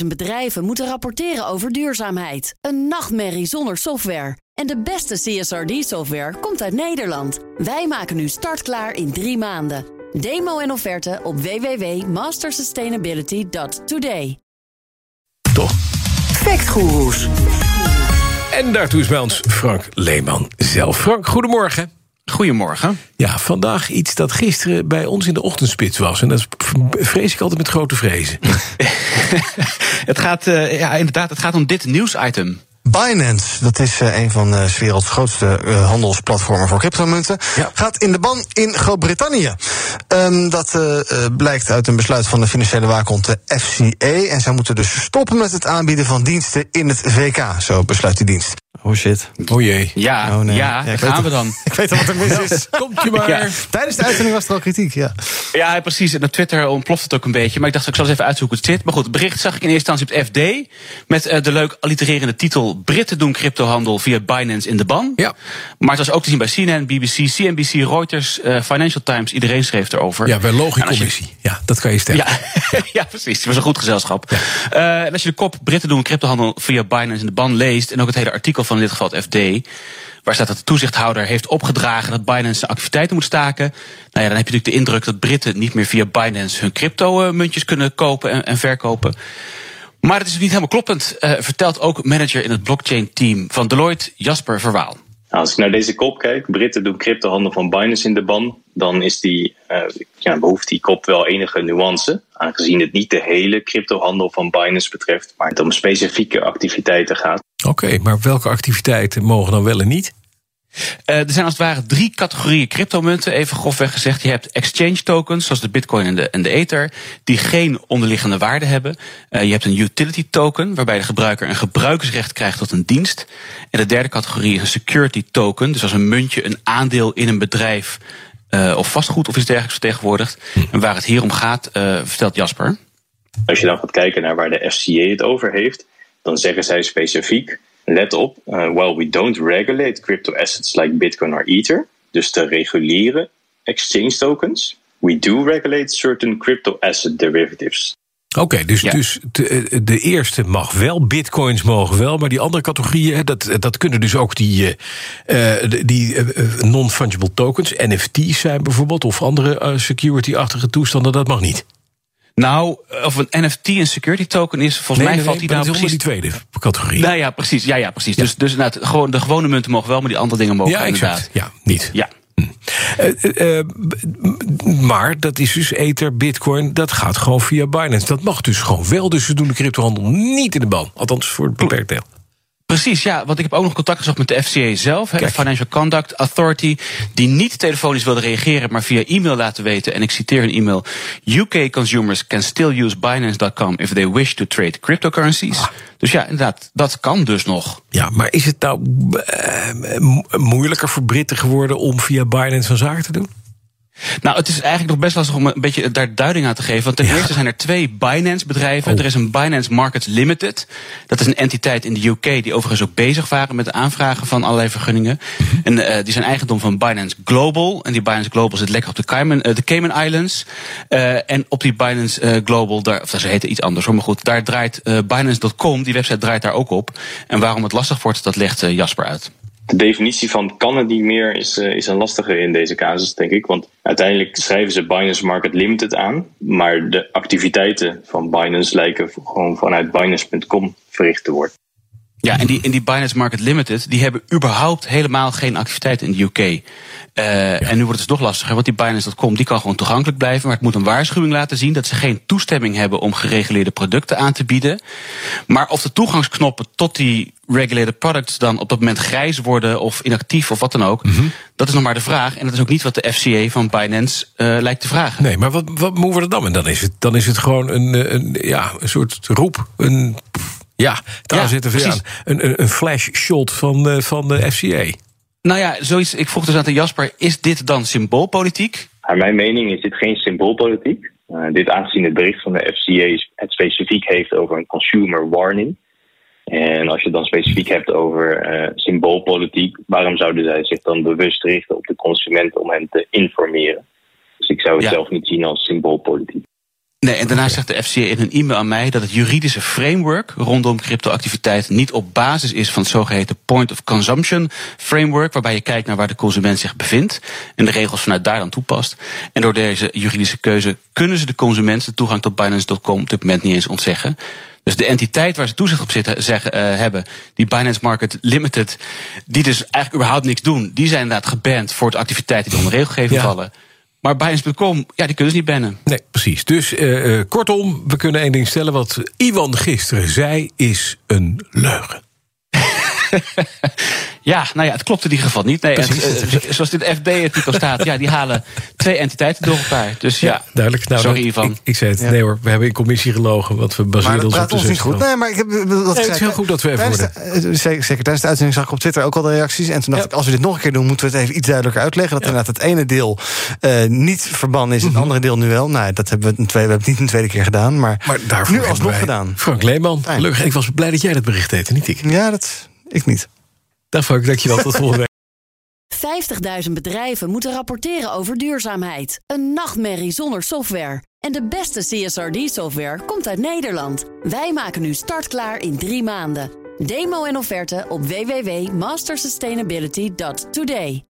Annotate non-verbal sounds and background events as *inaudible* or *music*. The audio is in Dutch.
50.000 bedrijven moeten rapporteren over duurzaamheid. Een nachtmerrie zonder software. En de beste CSRD-software komt uit Nederland. Wij maken nu startklaar in drie maanden. Demo en offerte op www.mastersustainability.today. Toch? Factgoeroes. En daartoe is bij ons Frank Leeman zelf. Frank, goedemorgen. Goedemorgen. Ja, vandaag iets dat gisteren bij ons in de ochtendspits was. En dat vrees ik altijd met grote vrezen. *laughs* het gaat, uh, ja, inderdaad, het gaat om dit nieuwsitem. Binance, dat is uh, een van de werelds grootste handelsplatformen voor cryptomunten, ja. gaat in de ban in Groot-Brittannië. Um, dat uh, blijkt uit een besluit van de financiële waakhond de FCA. En zij moeten dus stoppen met het aanbieden van diensten in het VK. Zo besluit die dienst. Oh shit. Oh jee. Ja, oh nee. ja, ja gaan we dan. *laughs* Ik weet al wat er mis is. Komt je maar. Ja. Tijdens de uitzending was er al kritiek, ja. Ja, precies. En op Twitter ontploft het ook een beetje. Maar ik dacht, ik zal eens even uitzoeken hoe het zit. Maar goed, het bericht zag ik in eerste instantie op het FD. Met uh, de leuk allitererende titel... Britten doen cryptohandel via Binance in de ban. Ja. Maar het was ook te zien bij CNN, BBC, CNBC, Reuters, uh, Financial Times. Iedereen schreef erover. Ja, bij Logicommissie. Je... Ja, dat kan je stellen. Ja, *laughs* ja precies. Het was een goed gezelschap. Ja. Uh, en als je de kop Britten doen cryptohandel via Binance in de ban leest... en ook het hele artikel van in dit geval FD waar staat dat de toezichthouder heeft opgedragen dat Binance zijn activiteiten moet staken. Nou ja, dan heb je natuurlijk de indruk dat Britten niet meer via Binance hun crypto-muntjes kunnen kopen en, en, verkopen. Maar het is niet helemaal kloppend, uh, vertelt ook manager in het blockchain-team van Deloitte, Jasper Verwaal. Nou, als ik naar deze kop kijk, Britten doen cryptohandel van Binance in de ban, dan is die, uh, ja, behoeft die kop wel enige nuance. Aangezien het niet de hele cryptohandel van Binance betreft, maar het om specifieke activiteiten gaat. Oké, okay, maar welke activiteiten mogen dan wel en niet? Uh, er zijn als het ware drie categorieën cryptomunten, even grofweg gezegd. Je hebt exchange tokens, zoals de Bitcoin en de, en de Ether, die geen onderliggende waarde hebben. Uh, je hebt een utility token, waarbij de gebruiker een gebruikersrecht krijgt tot een dienst. En de derde categorie is een security token, dus als een muntje een aandeel in een bedrijf uh, of vastgoed of iets dergelijks vertegenwoordigt. En waar het hier om gaat, vertelt Jasper. Als je dan gaat kijken naar waar de FCA het over heeft, dan zeggen zij specifiek let op, uh, while we don't regulate crypto assets like Bitcoin or Ether, dus de reguliere exchange tokens, we do regulate certain crypto asset derivatives. Oké, okay, dus, ja. dus de, de, eerste mag wel, bitcoins mogen wel, maar die andere categorieën, dat, dat kunnen dus ook die, uh, die uh, non-fungible tokens, NFT's zijn bijvoorbeeld, of andere security-achtige toestanden, dat mag niet. Nou, of een NFT een security token is, volgens nee, mij nee, valt nee, die nou precies precies die tweede categorie. Nou ja, precies. Ja, ja, precies. Ja. Dus, dus nou, gewoon de gewone munten mogen wel, maar die andere dingen mogen ja, inderdaad. Exact. Ja, niet. Ja. Hm. Uh, uh, maar dat is dus Ether, Bitcoin, dat gaat gewoon via Binance. Dat mag dus gewoon wel. Dus ze doen de cryptohandel niet in de ban. Althans voor het beperkt deel. Precies, ja. Want ik heb ook nog contact gezocht met de FCA zelf, de Financial Conduct Authority, die niet telefonisch wilde reageren, maar via e-mail laten weten. En ik citeer een e-mail: UK consumers can still use Binance.com if they wish to trade cryptocurrencies. Ah. Dus ja, inderdaad, dat kan dus nog. Ja, maar is het nou uh, moeilijker voor Britten geworden om via Binance van zaken te doen? Nou, het is eigenlijk nog best lastig om een beetje daar duiding aan te geven. Want ten ja. eerste zijn er twee Binance-bedrijven. Oh. Er is een Binance Markets Limited. Dat is een entiteit in de UK die overigens ook bezig waren met het aanvragen van allerlei vergunningen. Mhm. En uh, die zijn eigendom van Binance Global. En die Binance Global zit lekker op de Cayman, uh, de Cayman Islands. Uh, en op die Binance Global, daar, of ze heten iets anders hoor, maar goed, daar draait Binance.com, die website draait daar ook op. En waarom het lastig wordt, dat legt Jasper uit. De definitie van kan niet meer is, uh, is een lastige in deze casus, denk ik. Want uiteindelijk schrijven ze Binance Market Limited aan. Maar de activiteiten van Binance lijken gewoon vanuit Binance.com verricht te worden. Ja, en die, en die Binance Market Limited, die hebben überhaupt helemaal geen activiteit in de UK. Uh, ja. En nu wordt het dus nog lastiger, want die Binance.com die kan gewoon toegankelijk blijven. Maar het moet een waarschuwing laten zien dat ze geen toestemming hebben om gereguleerde producten aan te bieden. Maar of de toegangsknoppen tot die regulated products dan op dat moment grijs worden of inactief of wat dan ook, mm -hmm. dat is nog maar de vraag. En dat is ook niet wat de FCA van Binance uh, lijkt te vragen. Nee, maar wat, wat moeten we er dan? En dan is het, dan is het gewoon een, een, ja, een soort roep, een. Ja, daar ja, zit er weer aan. Een, een flash shot van de, van de FCA. Nou ja, zoiets, ik vroeg dus aan de Jasper, is dit dan symboolpolitiek? Naar mijn mening is dit geen symboolpolitiek. Uh, dit aangezien het bericht van de FCA het specifiek heeft over een consumer warning. En als je het dan specifiek hebt over uh, symboolpolitiek, waarom zouden zij zich dan bewust richten op de consument om hen te informeren? Dus ik zou het ja. zelf niet zien als symboolpolitiek. Nee, en daarna zegt de FCA in een e-mail aan mij dat het juridische framework rondom cryptoactiviteit niet op basis is van het zogeheten point of consumption framework, waarbij je kijkt naar waar de consument zich bevindt en de regels vanuit daar dan toepast. En door deze juridische keuze kunnen ze de consument de toegang tot Binance.com op dit moment niet eens ontzeggen. Dus de entiteit waar ze toezicht op zitten, zeggen, uh, hebben, die Binance Market Limited, die dus eigenlijk überhaupt niks doen, die zijn inderdaad geband voor de activiteiten die onder regelgeving ja. vallen. Maar Binance.com, ja, die kunnen ze niet bannen. Nee, precies. Dus uh, uh, kortom, we kunnen één ding stellen. Wat Iwan gisteren zei, is een leugen. *laughs* Ja, nou ja, het klopt in ieder geval niet. Nee, het, uh, zoals dit FB-artikel staat, ja, die halen twee entiteiten door elkaar. Dus ja, ja duidelijk. Nou, sorry Ivan. Ik, ik zei het, ja. nee hoor, we hebben in commissie gelogen, want we baseren ons op de ons niet goed. Nee, maar ik heb, dat nee, het is heel goed dat we even worden. De, zeker, zeker tijdens de uitzending zag ik op Twitter ook al de reacties. En toen dacht ja. ik, als we dit nog een keer doen, moeten we het even iets duidelijker uitleggen. Dat inderdaad het ene deel uh, niet verbannen is, het mm -hmm. andere deel nu wel. Nou, dat hebben we, een tweede, we hebben het niet een tweede keer gedaan, maar, maar daarvoor nu alsnog gedaan. Frank Leeman, gelukkig. Ik was blij dat jij dat bericht deed, niet ik. Ja, dat ik niet. Dag Frank, dankjewel. Tot volgende week. 50.000 bedrijven moeten rapporteren over duurzaamheid. Een nachtmerrie zonder software. En de beste CSRD-software komt uit Nederland. Wij maken nu startklaar in drie maanden. Demo en offerte op www.mastersustainability.today.